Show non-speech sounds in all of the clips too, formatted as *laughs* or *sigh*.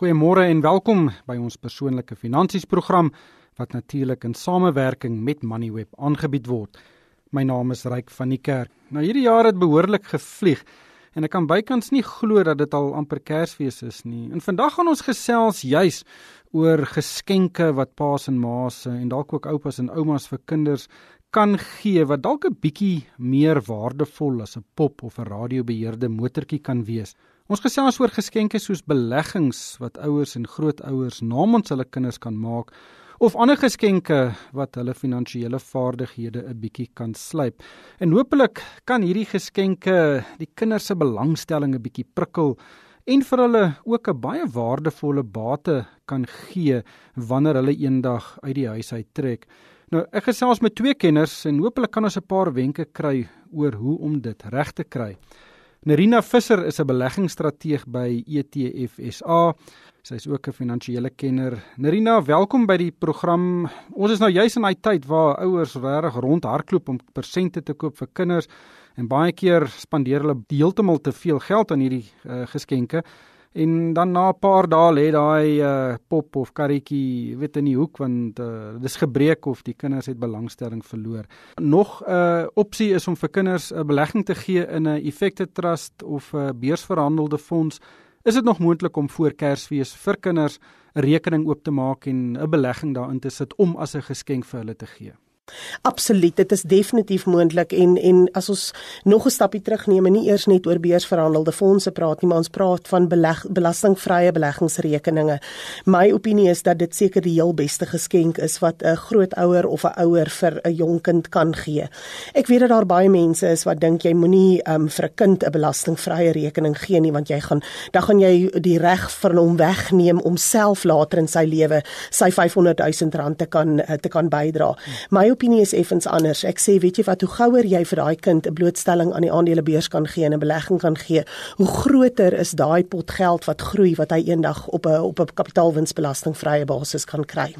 Goeiemôre en welkom by ons persoonlike finansies program wat natuurlik in samewerking met Moneyweb aangebied word. My naam is Ryk van die Kerk. Nou hierdie jaar het behoorlik gevlieg en ek kan bykans nie glo dat dit al amper Kersfees is nie. En vandag gaan ons gesels juis oor geskenke wat paas en ma's en dalk ook oupas en oumas vir kinders kan gee wat dalk 'n bietjie meer waardevol as 'n pop of 'n radiobeheerde motortjie kan wees. Ons gesels oor geskenke soos beleggings wat ouers en grootouers namens hulle kinders kan maak of ander geskenke wat hulle finansiële vaardighede 'n bietjie kan slyp. En hopelik kan hierdie geskenke die kinders se belangstelling 'n bietjie prikkel en vir hulle ook 'n baie waardevolle bate kan gee wanneer hulle eendag uit die huis uit trek. Nou, ek gesels met twee kenners en hopelik kan ons 'n paar wenke kry oor hoe om dit reg te kry. Nerina Visser is 'n beleggingsstrateeg by ETF SA. Sy is ook 'n finansiële kenner. Nerina, welkom by die program. Ons is nou juis in daai tyd waar ouers regtig rondhardloop om persente te koop vir kinders en baie keer spandeer hulle heeltemal te veel geld aan hierdie uh, geskenke en dan na 'n paar dae lê daai uh, pop of karretjie weet in die hoek want uh, dis gebreek of die kinders het belangstelling verloor. Nog 'n uh, opsie is om vir kinders 'n uh, belegging te gee in 'n effective trust of 'n uh, beursverhandelde fonds. Is dit nog moontlik om voor Kersfees vir kinders 'n rekening oop te maak en 'n belegging daarin te sit om as 'n geskenk vir hulle te gee? Absoluut, dit is definitief moontlik en en as ons nog 'n stapie terugneem en nie eers net oor beursverhandelde fondse praat nie, maar ons praat van beleg, belastingvrye beleggingsrekeninge. My opinie is dat dit seker die heel beste geskenk is wat 'n grootouer of 'n ouer vir 'n jong kind kan gee. Ek weet dat daar baie mense is wat dink jy moenie um, vir 'n kind 'n belastingvrye rekening gee nie want jy gaan dan gaan jy die reg van hom wegneem om self later in sy lewe sy 500 000 rand te kan te kan bydra. My opinie is effens anders. Ek sê, weet jy wat, hoe gouer jy vir daai kind 'n blootstelling aan die aandelebeurs kan gee en 'n belegging kan gee, hoe groter is daai pot geld wat groei wat hy eendag op 'n op 'n kapitaalwinsbelastingvrye basis kan kry.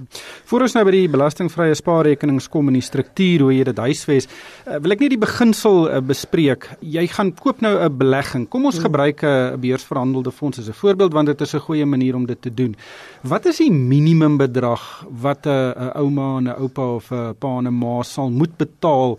Voor ons nou by die belastingvrye spaarrekenings kom en die struktuur hoe jy dit huisves, uh, wil ek net die beginsel uh, bespreek. Jy gaan koop nou 'n belegging. Kom ons hmm. gebruik 'n beursverhandelde fonds as 'n voorbeeld want dit is 'n goeie manier om dit te doen. Wat is die minimum bedrag wat 'n ouma en 'n oupa of 'n pa en 'n ma sal moet betaal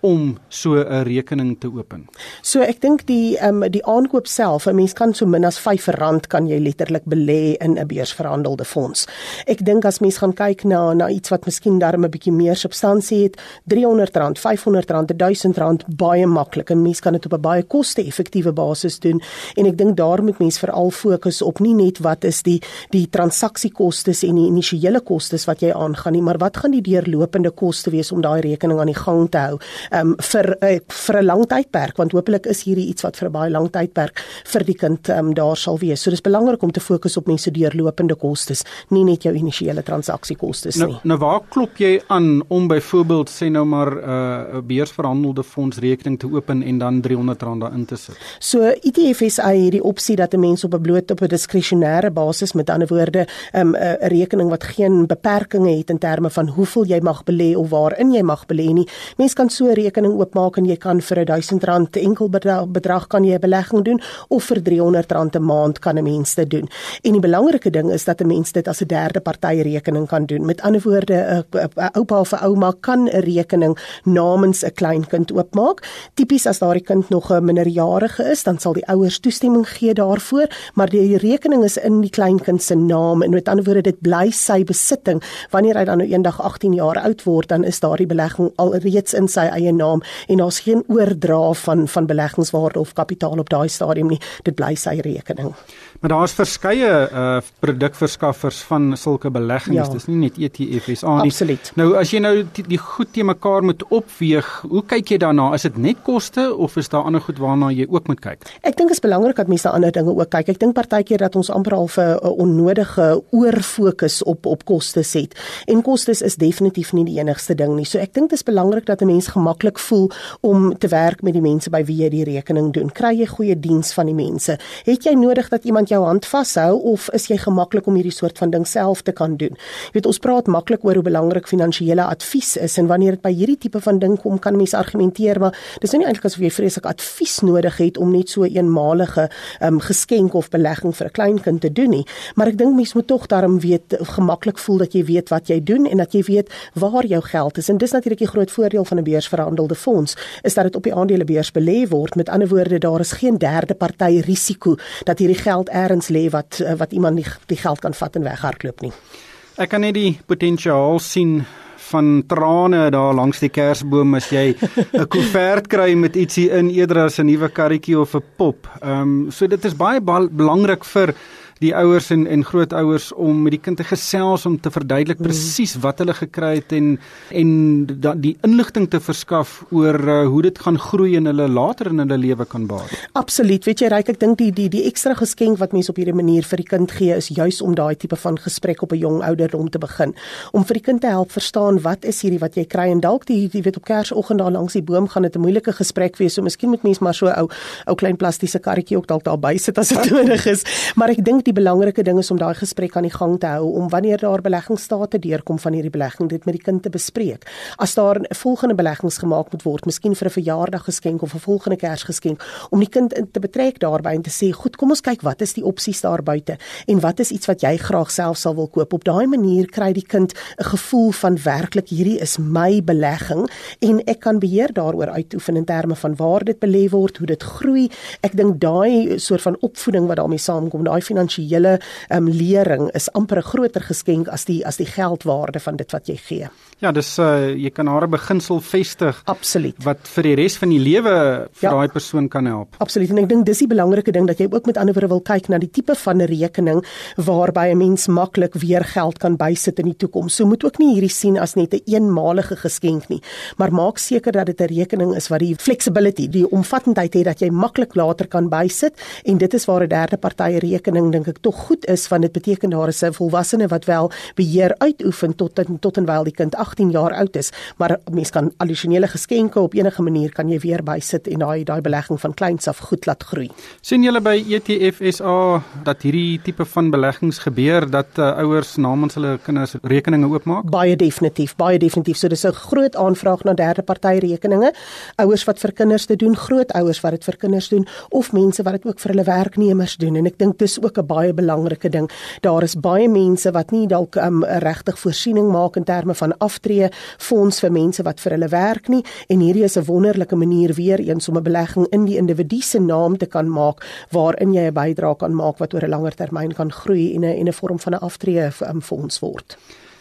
om so 'n rekening te open. So ek dink die ehm um, die aankoop self, 'n mens kan so min as R5 kan jy letterlik belê in 'n beursverhandelde fonds. Ek dink as mens gaan kyk na na iets wat miskien darm 'n bietjie meer substansie het, R300, R500, R1000 baie maklik en mens kan dit op 'n baie koste-effektiewe basis doen en ek dink daar moet mens veral fokus op nie net wat is die die transaksiekoste en die initiële kostes wat jy aangaan nie, maar wat gaan die deurlopende koste wees om daai rekening aan die gang te hou? Um, vir uh, vir 'n lang tydperk want hopelik is hierdie iets wat vir 'n baie lang tydperk vir die kind um, daar sal wees. So dis belangrik om te fokus op mense deurlopende kostes, nie net jou initiële transaksiekostes nou, nie. Nou waar klop jy aan om byvoorbeeld sê nou maar uh, 'n uh, beursverhandelde fonds rekening te open en dan R300 daarin te sit? So ETFs het hierdie opsie dat 'n mens op 'n bloot op 'n diskresionêre basis met ander woorde um, 'n um, rekening wat geen beperkings het in terme van hoeveel jy mag belê of waarin jy mag belê nie. Mens kan so rekening oopmaak en jy kan vir R1000 enkel bedrag kan jy 'n belegging doen of vir R300 'n maand kan 'n mens dit doen. En die belangrike ding is dat 'n mens dit as 'n derde party rekening kan doen. Met ander woorde, 'n oupa of 'n ouma kan 'n rekening namens 'n kleinkind oopmaak. Tipies as daardie kind nog 'n minderjarige is, dan sal die ouers toestemming gee daarvoor, maar die rekening is in die kleinkind se naam en met ander woorde dit bly sy besitting. Wanneer hy dan nou eendag 18 jaar oud word, dan is daardie belegging alreeds in sy eie naam en daar's geen oordra van van beleggingswaarde of kapitaal op daai stadium nie. Dit bly sy rekening. Maar daar's verskeie uh produkverskaffers van sulke beleggings. Ja. Dis nie net ETFs aan nie. Absoluut. Nou as jy nou die, die goed te mekaar moet opweeg, hoe kyk jy daarna? Is dit net koste of is daar ander goed waarna jy ook moet kyk? Ek dink dit is belangrik dat mense ander dinge ook kyk. Ek dink partykeer dat ons amper al 'n onnodige oorfokus op op kostes het. En kostes is definitief nie die enigste ding nie. So ek dink dit is belangrik dat 'n mens gemak gemaklik voel om te werk met die mense by wie jy die rekening doen? Kry jy goeie diens van die mense? Het jy nodig dat iemand jou hand vashou of is jy gemaklik om hierdie soort van ding self te kan doen? Jy weet ons praat maklik oor hoe belangrik finansiële advies is en wanneer dit by hierdie tipe van ding kom, kan mense argumenteer maar dis nie eintlik asof jy vreeslik advies nodig het om net so 'n eenmalige um, geskenk of belegging vir 'n klein kind te doen nie. Maar ek dink mense moet tog daarom weet gemaklik voel dat jy weet wat jy doen en dat jy weet waar jou geld is. En dis natuurlik die groot voordeel van 'n beursverhandelde fonds is dat dit op die aandelebeurs belê word. Met ander woorde, daar is geen derde party risiko dat hierdie geld elders lê wat eh, wat iemand nie die geld kan vat en weghardloop nie. Ek kan net die potensiaal sien van trane daar langs die kersboom as jy *laughs* 'n koevert kry met ietsie in eerder as 'n nuwe karretjie of 'n pop. Ehm um, so dit is baie belangrik vir die ouers en en grootouers om met die kind te gesels om te verduidelik mm. presies wat hulle gekry het en en da, die inligting te verskaf oor uh, hoe dit gaan groei en hulle later in hulle lewe kan baat. Absoluut. Weet jy, Ryk, ek dink die die die ekstra geskenk wat mense op hierdie manier vir die kind gee is juis om daai tipe van gesprek op 'n jong ouderdom te begin. Om vir die kind te help verstaan wat is hierdie wat jy kry en dalk die jy weet op Kersoggend daar langs die boom gaan dit 'n moeilike gesprek wees. So miskien moet mense maar so ou ou klein plastiese karretjie ook dalk daar by sit as dit *laughs* nodig is. Maar ek dink die belangrike ding is om daai gesprek aan die gang te hou om wanneer daar beleggingsstate deurkom van hierdie belegging dit met die kind te bespreek. As daar 'n volgende beleggings gemaak moet word, miskien vir 'n verjaardag geskenk of 'n volgende Kersgeskenk, om die kind in te betrek daarbey en te sê, "Goed, kom ons kyk wat is die opsies daar buite en wat is iets wat jy graag self sal wil koop." Op daai manier kry die kind 'n gevoel van werklik hierdie is my belegging en ek kan beheer daaroor uitoefen in terme van waar dit belê word, hoe dit groei. Ek dink daai soort van opvoeding wat daarmee saamkom, daai finansiële finansiële um, lering is amper 'n groter geskenk as die as die geldwaarde van dit wat jy gee. Ja, dis uh jy kan haar beginsel vestig. Absoluut. Wat vir die res van die lewe vir ja. daai persoon kan help. Absoluut. En ek dink dis die belangrike ding dat jy ook met ander woorde wil kyk na die tipe van 'n rekening waarby 'n mens maklik weer geld kan bysit in die toekoms. So moet ook nie hierdie sien as net 'n een eenmalige geskenk nie, maar maak seker dat dit 'n rekening is wat die flexibility, die omvattendheid het dat jy maklik later kan bysit en dit is waar 'n derde party rekening dink ek tog goed is want dit beteken daar is 'n volwassene wat wel beheer uitoefen tot tot en wyl die kind 18 jaar oud is maar mens kan addisionele geskenke op enige manier kan jy weer bysit en daai daai belegging van kleins af goed laat groei. sien julle by ETF SA dat hierdie tipe van beleggings gebeur dat uh, ouers namens hulle kinders rekeninge oopmaak? Baie definitief, baie definitief. So dis 'n groot aanvraag na derde party rekeninge. Ouers wat vir kinders te doen, grootouers wat dit vir kinders doen of mense wat dit ook vir hulle werknemers doen en ek dink dis ook 'n baie belangrike ding. Daar is baie mense wat nie dalk um, regtig voorsiening maak in terme van aftree fonds vir mense wat vir hulle werk nie en hierdie is 'n wonderlike manier weer eens om 'n belegging in die individu se naam te kan maak waarin jy 'n bydrae kan maak wat oor 'n langer termyn kan groei en 'n en 'n vorm van 'n aftree um, fonds word.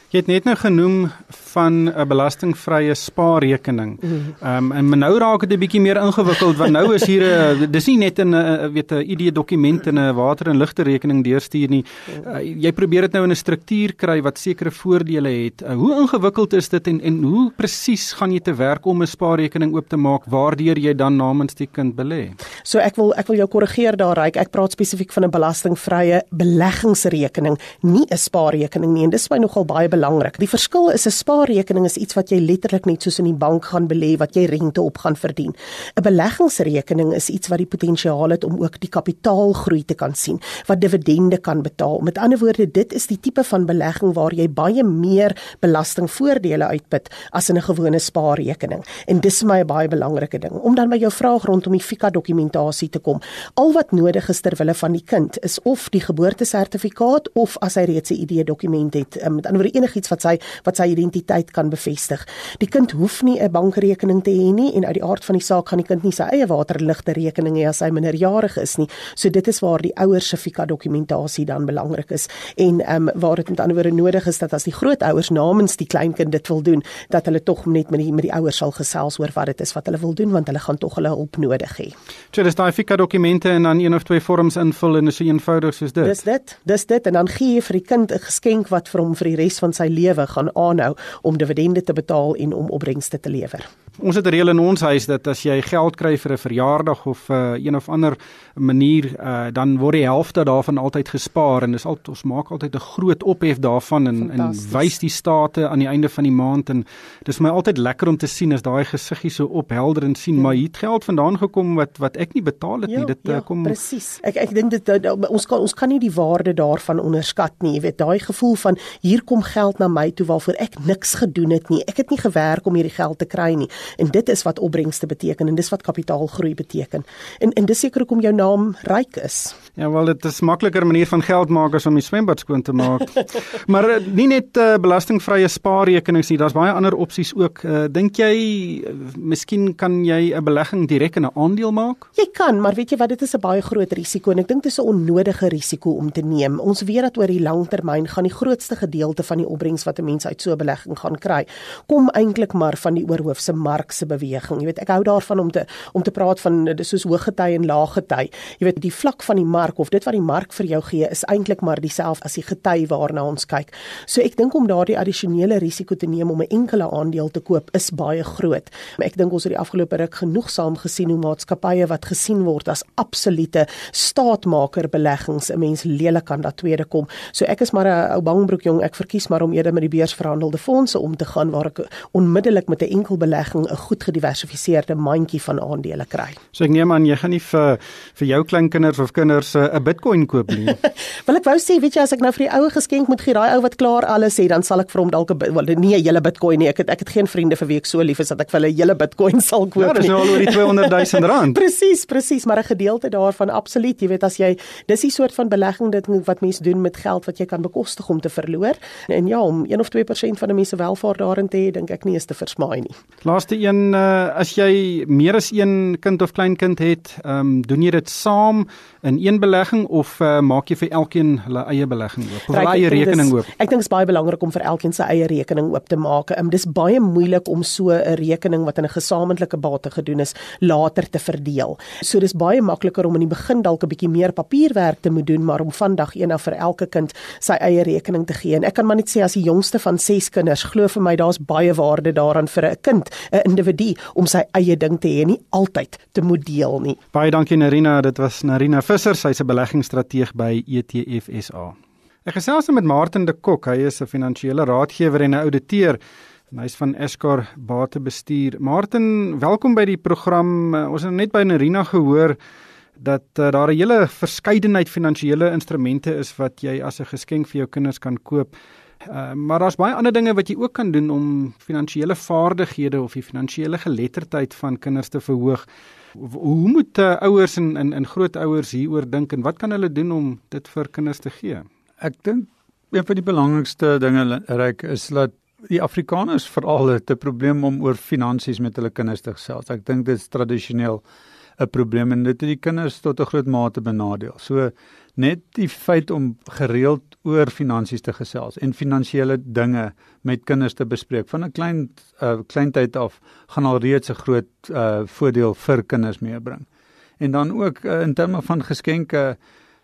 Jy het net nou genoem van 'n belastingvrye spaarrekening. Mhm. Ehm um, en nou raak dit 'n bietjie meer ingewikkeld want nou is hier 'n *laughs* dis nie net 'n weet 'n ID dokument en 'n water en ligte rekening deurstuur nie. Uh, jy probeer dit nou in 'n struktuur kry wat sekere voordele het. Uh, hoe ingewikkeld is dit en en hoe presies gaan jy te werk om 'n spaarrekening oop te maak waardeur jy dan namens die kind belê? So ek wil ek wil jou korrigeer daar, Ryk. Ek praat spesifiek van 'n belastingvrye beleggingsrekening, nie 'n spaarrekening nie. En dis my nogal baie belangrik. Die verskil is 'n spaarrekening is iets wat jy letterlik net soos in die bank gaan belê wat jy rente op gaan verdien. 'n Beleggingsrekening is iets wat die potensiaal het om ook die kapitaalgroei te kan sien, wat dividende kan betaal. Met ander woorde, dit is die tipe van belegging waar jy baie meer belastingvoordele uitput as in 'n gewone spaarrekening. En dis vir my 'n baie belangrike ding. Om dan by jou vraag rondom die FICA dokumentasie te kom. Al wat nodig is ter wille van die kind is of die geboortesertifikaat of as hy reeds 'n ID dokument het. Um, met ander woorde enigiets wat sy wat sy identiteit kan bevestig. Die kind hoef nie 'n bankrekening te hê nie en uit die aard van die saak gaan die kind nie sy eie waterligte rekening hê as hy minderjarig is nie. So dit is waar die ouers se FICA dokumentasie dan belangrik is en ehm um, waar dit met ander woorde nodig is dat as die grootouers namens die kleinkind dit wil doen, dat hulle tog net met die met die ouers sal gesels oor wat dit is wat hulle wil doen want hulle gaan tog hulle hulp nodig hê. So dis daai FICA dokumente en dan een of twee vorms invul en is so eenvoudig soos dit. Dis dit. Dis dit en dan gee jy vir die kind 'n geskenk wat vir hom vir die res van sy lewe gaan aanhou om dividende te betaal en om opbrengste te lewer. Ons het 'n reël in ons huis dat as jy geld kry vir 'n verjaardag of uh, een of ander manier, uh, dan word die helfte daarvan altyd gespaar en dis al ons maak altyd 'n groot ophef daarvan en en wys die state aan die einde van die maand en dis my altyd lekker om te sien as daai gesiggie so ophelder en sien ja. maar hier het geld vandaan gekom wat wat ek nie betaal het ja, nie. Dit ja, kom presies. Ek ek dink dit ons kan ons kan nie die waarde daarvan onderskat nie. Jy weet daai gevoel van hier kom geld na my toe waarvoor ek niks gedoen het nie. Ek het nie gewerk om hierdie geld te kry nie. En dit is wat opbrengste beteken en dis wat kapitaalgroei beteken. En en dis seker hoekom jou naam ryk is. Ja, wel dit is makliker manier van geld maak as om die swembad skoon te maak. *laughs* maar uh, nie net uh, belastingvrye spaarrekenings nie, daar's baie ander opsies ook. Uh, Dink jy uh, miskien kan jy 'n belegging direk in 'n aandeel maak? Jy kan, maar weet jy wat, dit is 'n baie groot risiko en ek dink dit is 'n onnodige risiko om te neem. Ons weet dat oor die langtermyn gaan die grootste gedeelte van die opbrengs wat 'n mens uit so 'n belegging gaan kry, kom eintlik maar van die oorhoofse mark se beweging. Jy weet, ek hou daarvan om te om te praat van soos hoë gety en lae gety. Jy weet, die vlak van die mark of dit wat die mark vir jou gee is eintlik maar dieselfde as die gety waarna ons kyk. So ek dink om daardie addisionele risiko te neem om 'n enkele aandeel te koop is baie groot. Ek dink ons het die afgelope ruk genoegsaam gesien hoe maatskappye wat gesien word as absolute staatmaker beleggings 'n mens lelik aan dat tweede kom. So ek is maar 'n ou bangbroek jong, ek verkies maar om eerder met die beursverhandelde fondse om te gaan waar ek onmiddellik met 'n enkel belegging 'n goed gediversifiseerde mandjie van aandele kry. So ek neem aan jy gaan nie vir vir jou kleinkinders of kinders 'n uh, Bitcoin koop nie. *laughs* Wel ek wou sê, weet jy, as ek nou vir die oue geskenk moet gee, daai ou wat klaar alles het, dan sal ek vir hom dalk 'n wel nie 'n hele Bitcoin nie. Ek het ek het geen vriende vir wie ek so lief is dat ek vir hulle 'n hele Bitcoin *laughs* sal koop nie. Ja, dis nou al oor die 200 000 rand. *laughs* presies, presies, maar 'n gedeelte daarvan absoluut. Jy weet as jy dis die soort van belegging dit wat mense doen met geld wat jy kan bekostig om te verloor. En ja, om 1 of 2% van 'n mens se welvaart daarin te hê, dink ek nie is te versmaai nie. Laaste een uh, as jy meer as een kind of kleinkind het, ehm um, doen jy dit saam in een belegging of uh, maak jy vir elkeen hulle eie belegging oop? Of hulle eie rekening oop? Ek dink dit is baie belangrik om vir elkeen sy eie rekening oop te maak. Um, dis baie moeilik om so 'n rekening wat in 'n gesamentlike bate gedoen is later te verdeel. So dis baie makliker om in die begin dalk 'n bietjie meer papierwerk te moet doen, maar om vandag een af vir elke kind sy eie rekening te gee. En ek kan maar net sê as die jongste van 6 kinders, glo vir my daar's baie waarde daaraan vir 'n kind, 'n individu om sy eie ding te hê, nie altyd te moet deel nie. Baie dankie Narina, dit was Narina Visser, sy's 'n beleggingsstrateeg by ETF SA. Ek gesels nou met Martin de Kok, hy is 'n finansiële raadgewer en 'n ouditeur en hy's van Escar Batebestuur. Martin, welkom by die program. Ons het net by Narina gehoor dat uh, daar 'n hele verskeidenheid finansiële instrumente is wat jy as 'n geskenk vir jou kinders kan koop. Uh, maar daar's baie ander dinge wat jy ook kan doen om finansiële vaardighede of die finansiële geletterdheid van kinders te verhoog. Hoe moet uh, ouers en en, en grootouers hieroor dink en wat kan hulle doen om dit vir kinders te gee? Ek dink een van die belangrikste dinge reik is dat die Afrikaners veral het 'n probleem om oor finansies met hulle kinders te gesels. Ek dink dit is tradisioneel 'n probleem en dit het die kinders tot 'n groot mate benadeel. So net die feit om gereeld oor finansies te gesels en finansiële dinge met kinders te bespreek van 'n klein uh, kleintyd af gaan al reeds 'n groot uh, voordeel vir kinders meebring. En dan ook uh, in terme van geskenke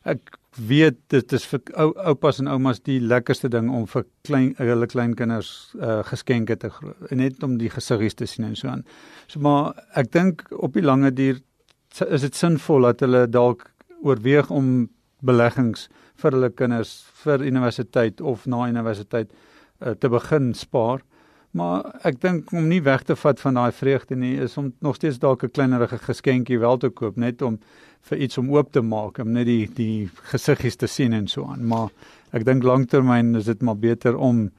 ek weet dit is vir ou oupas en oumas die lekkerste ding om vir klein hulle kleinkinders uh, geskenke te net om die gesiggies te sien en so aan. So maar ek dink op die lange duur is dit sinvol dat hulle dalk oorweeg om beleggings vir hulle kinders vir universiteit of na universiteit uh, te begin spaar. Maar ek dink om nie weg te vat van daai vreugde nie is om nog steeds dalk 'n kleinerige geskenkie wel te koop net om vir iets om oop te maak, om net die die gesiggies te sien en so aan. Maar ek dink lanktermyn is dit maar beter om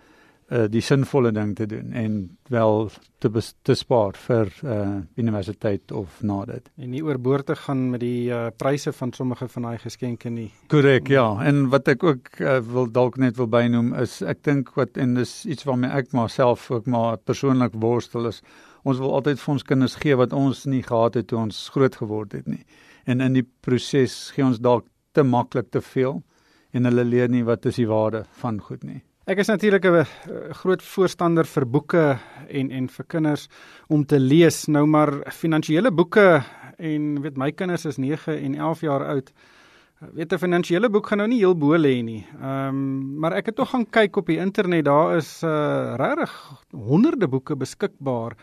uh, die sinvolle ding te doen en wel te te spaar vir uh, universiteit of na dit. En nie oorboord te gaan met die uh, pryse van sommige van daai geskenke nie. Korrek, ja. En wat ek ook uh, wil dalk net wil bynoem is ek dink wat en dis iets waarmee ek myself ook maar persoonlik worstel is ons wil altyd vir ons kinders gee wat ons nie gehad het toe ons groot geword het nie en in die proses gee ons dalk te maklik te veel en hulle leer nie wat is die waarde van goed nie. Ek is natuurlik 'n groot voorstander vir boeke en en vir kinders om te lees. Nou maar finansiële boeke en weet my kinders is 9 en 11 jaar oud. Weet 'n finansiële boek gaan nou nie heel bo lê nie. Ehm um, maar ek het tog gaan kyk op die internet. Daar is uh regtig honderde boeke beskikbaar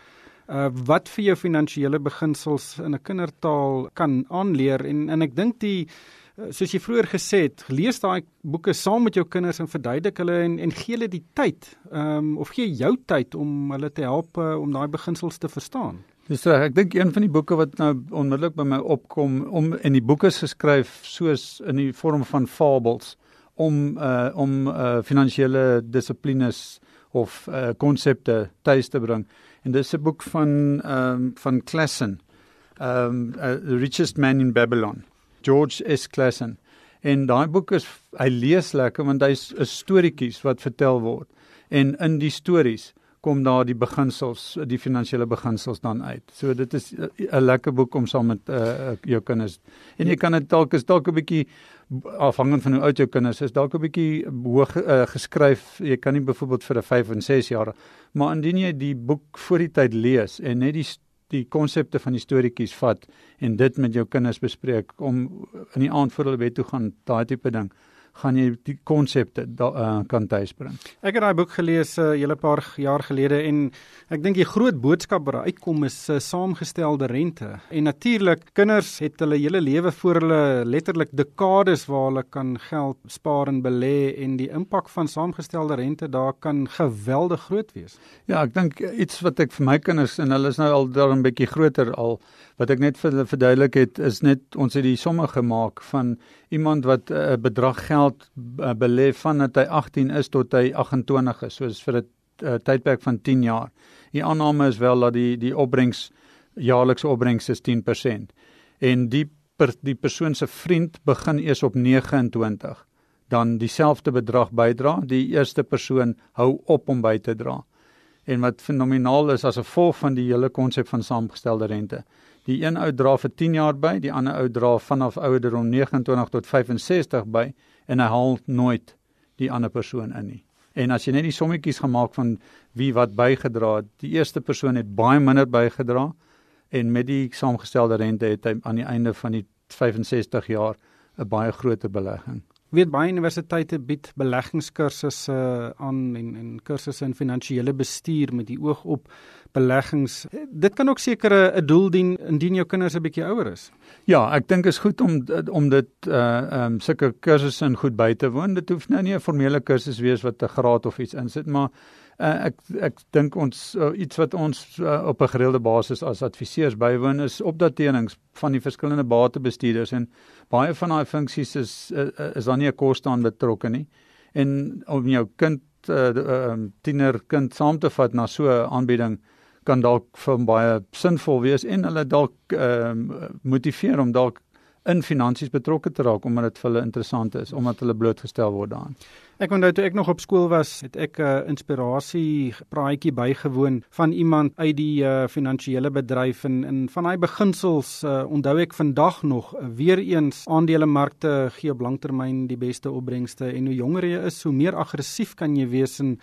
uh wat vir jou finansiële beginsels in 'n kindertaal kan aanleer en en ek dink die soos jy vroeër gesê het, lees daai boeke saam met jou kinders en verduidelik hulle en en gee hulle die tyd, ehm um, of gee jou tyd om hulle te help uh, om daai beginsels te verstaan. Dis reg, ek dink een van die boeke wat nou onmiddellik by my opkom om en die boeke geskryf soos in die vorm van fables om uh om uh finansiële dissiplines of uh konsepte tuis te bring. En dis 'n boek van ehm um, van Klassen. Ehm um, uh, The Richest Man in Babylon. George S. Klassen. En daai boek is hy lees lekker want hy's 'n storieetjies wat vertel word. En in die stories kom daar die beginsels, die finansiële beginsels dan uit. So dit is 'n lekker boek om saam met uh jou kinders. En jy kan dit dalk is dalk 'n bietjie afhangend van hoe oud jou kinders is, dalk 'n bietjie hoog uh, geskryf. Jy kan nie byvoorbeeld vir 'n 5 en 6 jaar, maar indien jy die boek voor die tyd lees en net die die konsepte van die storieetjies vat en dit met jou kinders bespreek om in die aand voor hulle bed toe gaan, daai tipe ding gaan jy die konsepte uh, kan tuisbring. Ek het daai boek gelees 'n uh, hele paar jaar gelede en ek dink die groot boodskap wat uitkom is uh, saamgestelde rente. En natuurlik, kinders het hulle hele lewe voor hulle letterlik dekades waar hulle kan geld spaar en belê en die impak van saamgestelde rente daar kan geweldig groot wees. Ja, ek dink iets wat ek vir my kinders en hulle is nou al daar 'n bietjie groter al wat ek net vir hulle verduidelik het is net ons het die somme gemaak van iemand wat 'n uh, bedrag geld uh, belê vandat hy 18 is tot hy 28 is, soos vir 'n uh, tydperk van 10 jaar. Die aanname is wel dat die die opbrengs jaarlikse opbrengs is 10% en die per, die persoon se vriend begin eers op 29 dan dieselfde bedrag bydra, die eerste persoon hou op om by te dra. En wat fenomenaal is as 'n gevolg van die hele konsep van saamgestelde rente. Die een ou dra vir 10 jaar by, die ander ou dra vanaf ouderdom 29 tot 65 by en hy haal nooit die ander persoon in nie. En as jy net die sommetjies gemaak van wie wat bygedra het, die eerste persoon het baie minder bygedra en met die saamgestelde rente het hy aan die einde van die 65 jaar 'n baie groter belegging weet baie universiteite bied beleggingskursusse aan en en kursusse in finansiële bestuur met die oog op beleggings. Dit kan ook seker 'n doel dien indien jou kinders 'n bietjie ouer is. Ja, ek dink is goed om om dit uh um, sulke kursusse in goed by te woon. Dit hoef nou nie 'n formele kursus wees wat 'n graad of iets insit, maar uh, ek ek dink ons uh, iets wat ons uh, op 'n gereelde basis as adviseurs bywoon is opdaterings van die verskillende batebestuurders en baie van daai funksies is uh, is dan nie 'n koste aan betrokke nie. En om jou kind uh, uh, tiener kind saam te vat na so 'n aanbieding kan dalk vir baie sinvol wees en hulle dalk uh, motiveer om dalk in finansies betrokke te raak omdat dit vir hulle interessant is omdat hulle blootgestel word daaraan. Ek onthou toe ek nog op skool was, het ek 'n uh, inspirasie praatjie bygewoon van iemand uit die uh, finansiële bedryf en in van daai beginsels uh, onthou ek vandag nog uh, weer eens aandelemarkte gee op langtermyn die beste opbrengste en hoe jonger jy is, hoe meer aggressief kan jy wees en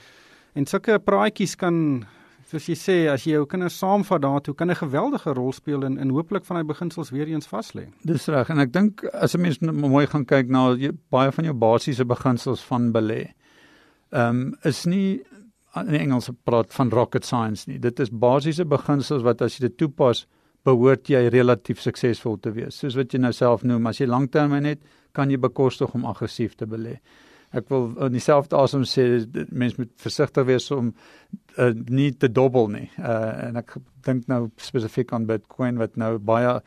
en sulke praatjies kan soos jy sê, as jy jou kinders saamvat daartoe, kan 'n geweldige rol speel en en hooplik van hy beginsels weer eens vas lê. Dis reg en ek dink as 'n mens mooi gaan kyk na jy, baie van jou basiese beginsels van belê. Ehm um, is nie in Engels praat van rocket science nie. Dit is basiese beginsels wat as jy dit toepas, behoort jy relatief suksesvol te wees. Soos wat jy nou self noem, as jy lanktermyn het, kan jy bekostig om aggressief te belê ek wil in dieselfde asem sê mense moet versigtig wees om uh, nie te dobbel nie. Uh en ek dink nou spesifiek aan Bitcoin wat nou baie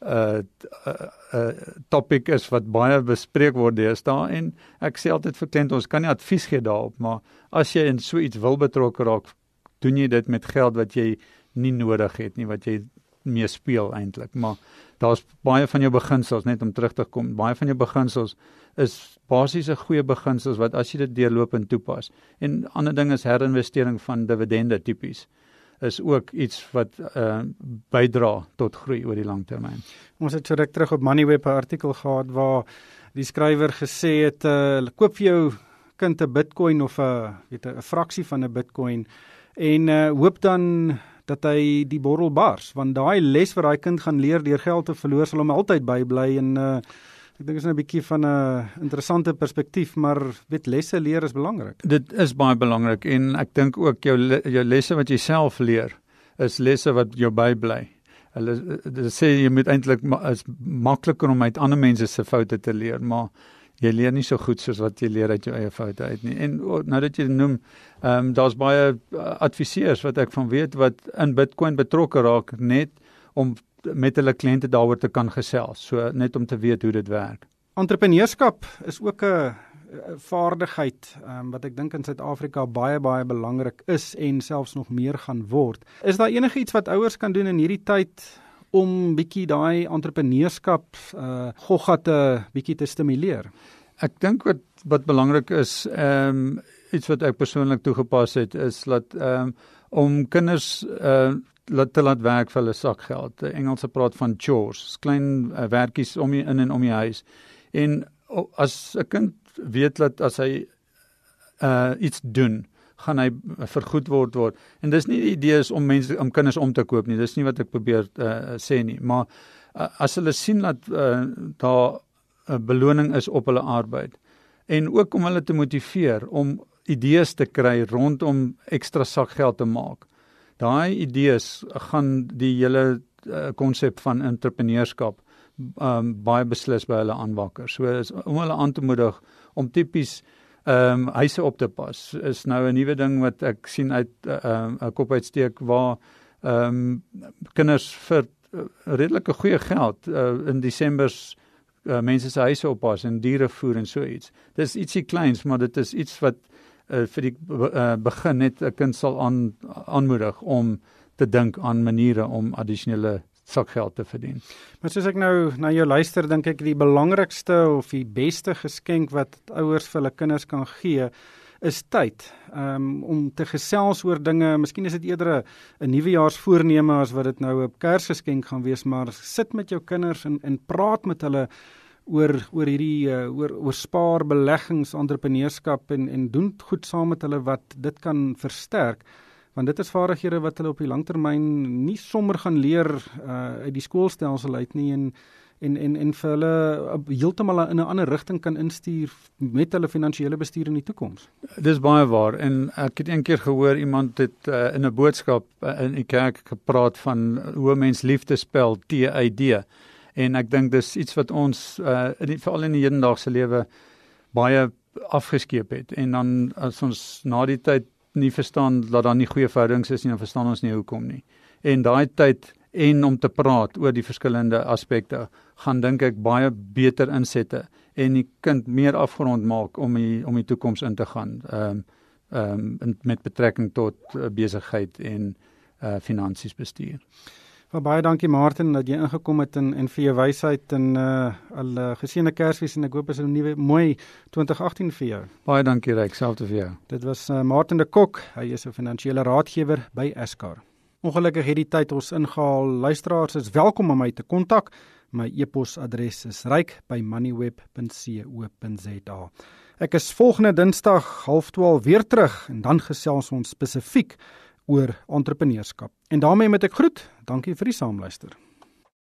uh 'n uh, uh, topik is wat baie bespreek word deesdae en ek sê altyd vir kliënte ons kan nie advies gee daarop maar as jy in so iets wil betrokke raak doen jy dit met geld wat jy nie nodig het nie wat jy mee speel eintlik maar daar's baie van jou beginsels net om terug te kom baie van jou beginsels is basiese goeie beginsels wat as jy dit deurloop en toepas. En ander ding is herinvestering van dividende tipies is ook iets wat uh bydra tot groei oor die lang termyn. Ons het so ruk terug op Moneyweb 'n artikel gehad waar die skrywer gesê het uh koop vir jou kind 'n Bitcoin of 'n weet 'n fraksie van 'n Bitcoin en uh hoop dan dat hy die borrel bars want daai les wat daai kind gaan leer deur geld te verloor sal hom altyd bybly en uh Ek dink is 'n bietjie van 'n interessante perspektief, maar weet lesse leer is belangrik. Dit is baie belangrik en ek dink ook jou jou lesse wat jy self leer is lesse wat jou bybly. Hulle hulle sê jy moet eintlik is makliker om uit ander mense se foute te leer, maar jy leer nie so goed soos wat jy leer uit jou eie foute uit nie. En nou dat jy noem, ehm um, daar's baie uh, adviseurs wat ek van weet wat in Bitcoin betrokke raak net om met hulle kliënte daaroor te kan gesels, so net om te weet hoe dit werk. Entrepreneurskap is ook 'n vaardigheid um, wat ek dink in Suid-Afrika baie baie belangrik is en selfs nog meer gaan word. Is daar enigiets wat ouers kan doen in hierdie tyd om bietjie daai entrepreneurskap uh goggate bietjie te stimuleer? Ek dink wat wat belangrik is, ehm um, iets wat ek persoonlik toegepas het is dat ehm um, om kinders uh laat te laat werk vir hulle sakgeld. Die Engelse praat van chores, klein uh, werkies om in en om die huis. En as 'n kind weet dat as hy uh iets doen, gaan hy vergoed word word. En dis nie die idee is om mense om kinders om te koop nie. Dis nie wat ek probeer uh sê nie, maar uh, as hulle sien dat uh daar 'n beloning is op hulle arbeid en ook om hulle te motiveer om idees te kry rondom ekstra sakgeld te maak. Daai idees gaan die hele konsep uh, van entrepreneurskap um baie beslis by hulle aanwakker. So is om hulle aan te moedig om tipies ehm um, huise op te pas is nou 'n nuwe ding wat ek sien uit ehm uh, 'n kop uitsteek waar ehm um, kinders vir uh, redelike goeie geld uh, in Desember uh, mense se huise oppas en diere voer en so iets. Dis ietsie kleins, maar dit is iets wat uh, vir die uh, begin net 'n kind sal aan aanmoedig om te dink aan maniere om addisionele sakgeld te verdien. Maar soos ek nou na jou luister, dink ek die belangrikste of die beste geskenk wat ouers vir hulle kinders kan gee is tyd. Um om te gesels oor dinge, miskien is dit eerder 'n nuwejaarsvoorneme as wat dit nou 'n Kersgeskenk gaan wees, maar sit met jou kinders en en praat met hulle oor oor hierdie uh, oor oor spaar, beleggings, entrepreneurskap en en doen goed saam met hulle wat dit kan versterk want dit is vaardighede wat hulle op die langtermyn nie sommer gaan leer uh, uit die skoolstelsel uit nie en en en en vir hulle heeltemal in 'n ander rigting kan instuur met hulle finansiële bestuur in die toekoms. Dis baie waar en ek het eendag gehoor iemand het uh, in 'n boodskap uh, in die kerk gepraat van hoe mens liefde spel TID en ek dink dis iets wat ons uh, in veral in die hedendaagse lewe baie afgeskeep het en dan as ons na die tyd nie verstaan dat daar nie goeie verhoudings is nie, dan verstaan ons nie hoekom nie. En daai tyd en om te praat oor die verskillende aspekte gaan dink ek baie beter insette en die kind meer afgerond maak om die om die toekoms in te gaan. Ehm um, ehm um, met betrekking tot uh, besigheid en uh finansies bestuur. Well, baie dankie Martin dat jy ingekom het en en vir jou wysheid en uh al uh, geseënde Kersfees en ek hoop is 'n nuwe mooi 2018 vir jou. Baie dankie Ryk, selfs vir jou. Dit was uh, Martin de Kok, hy is 'n finansiële raadgewer by Escar. Ongelukkig het die tyd ons ingehaal. Luisteraars is welkom om my te kontak. My e-posadres is ryk@moneyweb.co.za. Ek is volgende Dinsdag 12:30 weer terug en dan gesels ons spesifiek oor entrepreneurskap. En daarmee met ek groet. Dankie vir die saamluister.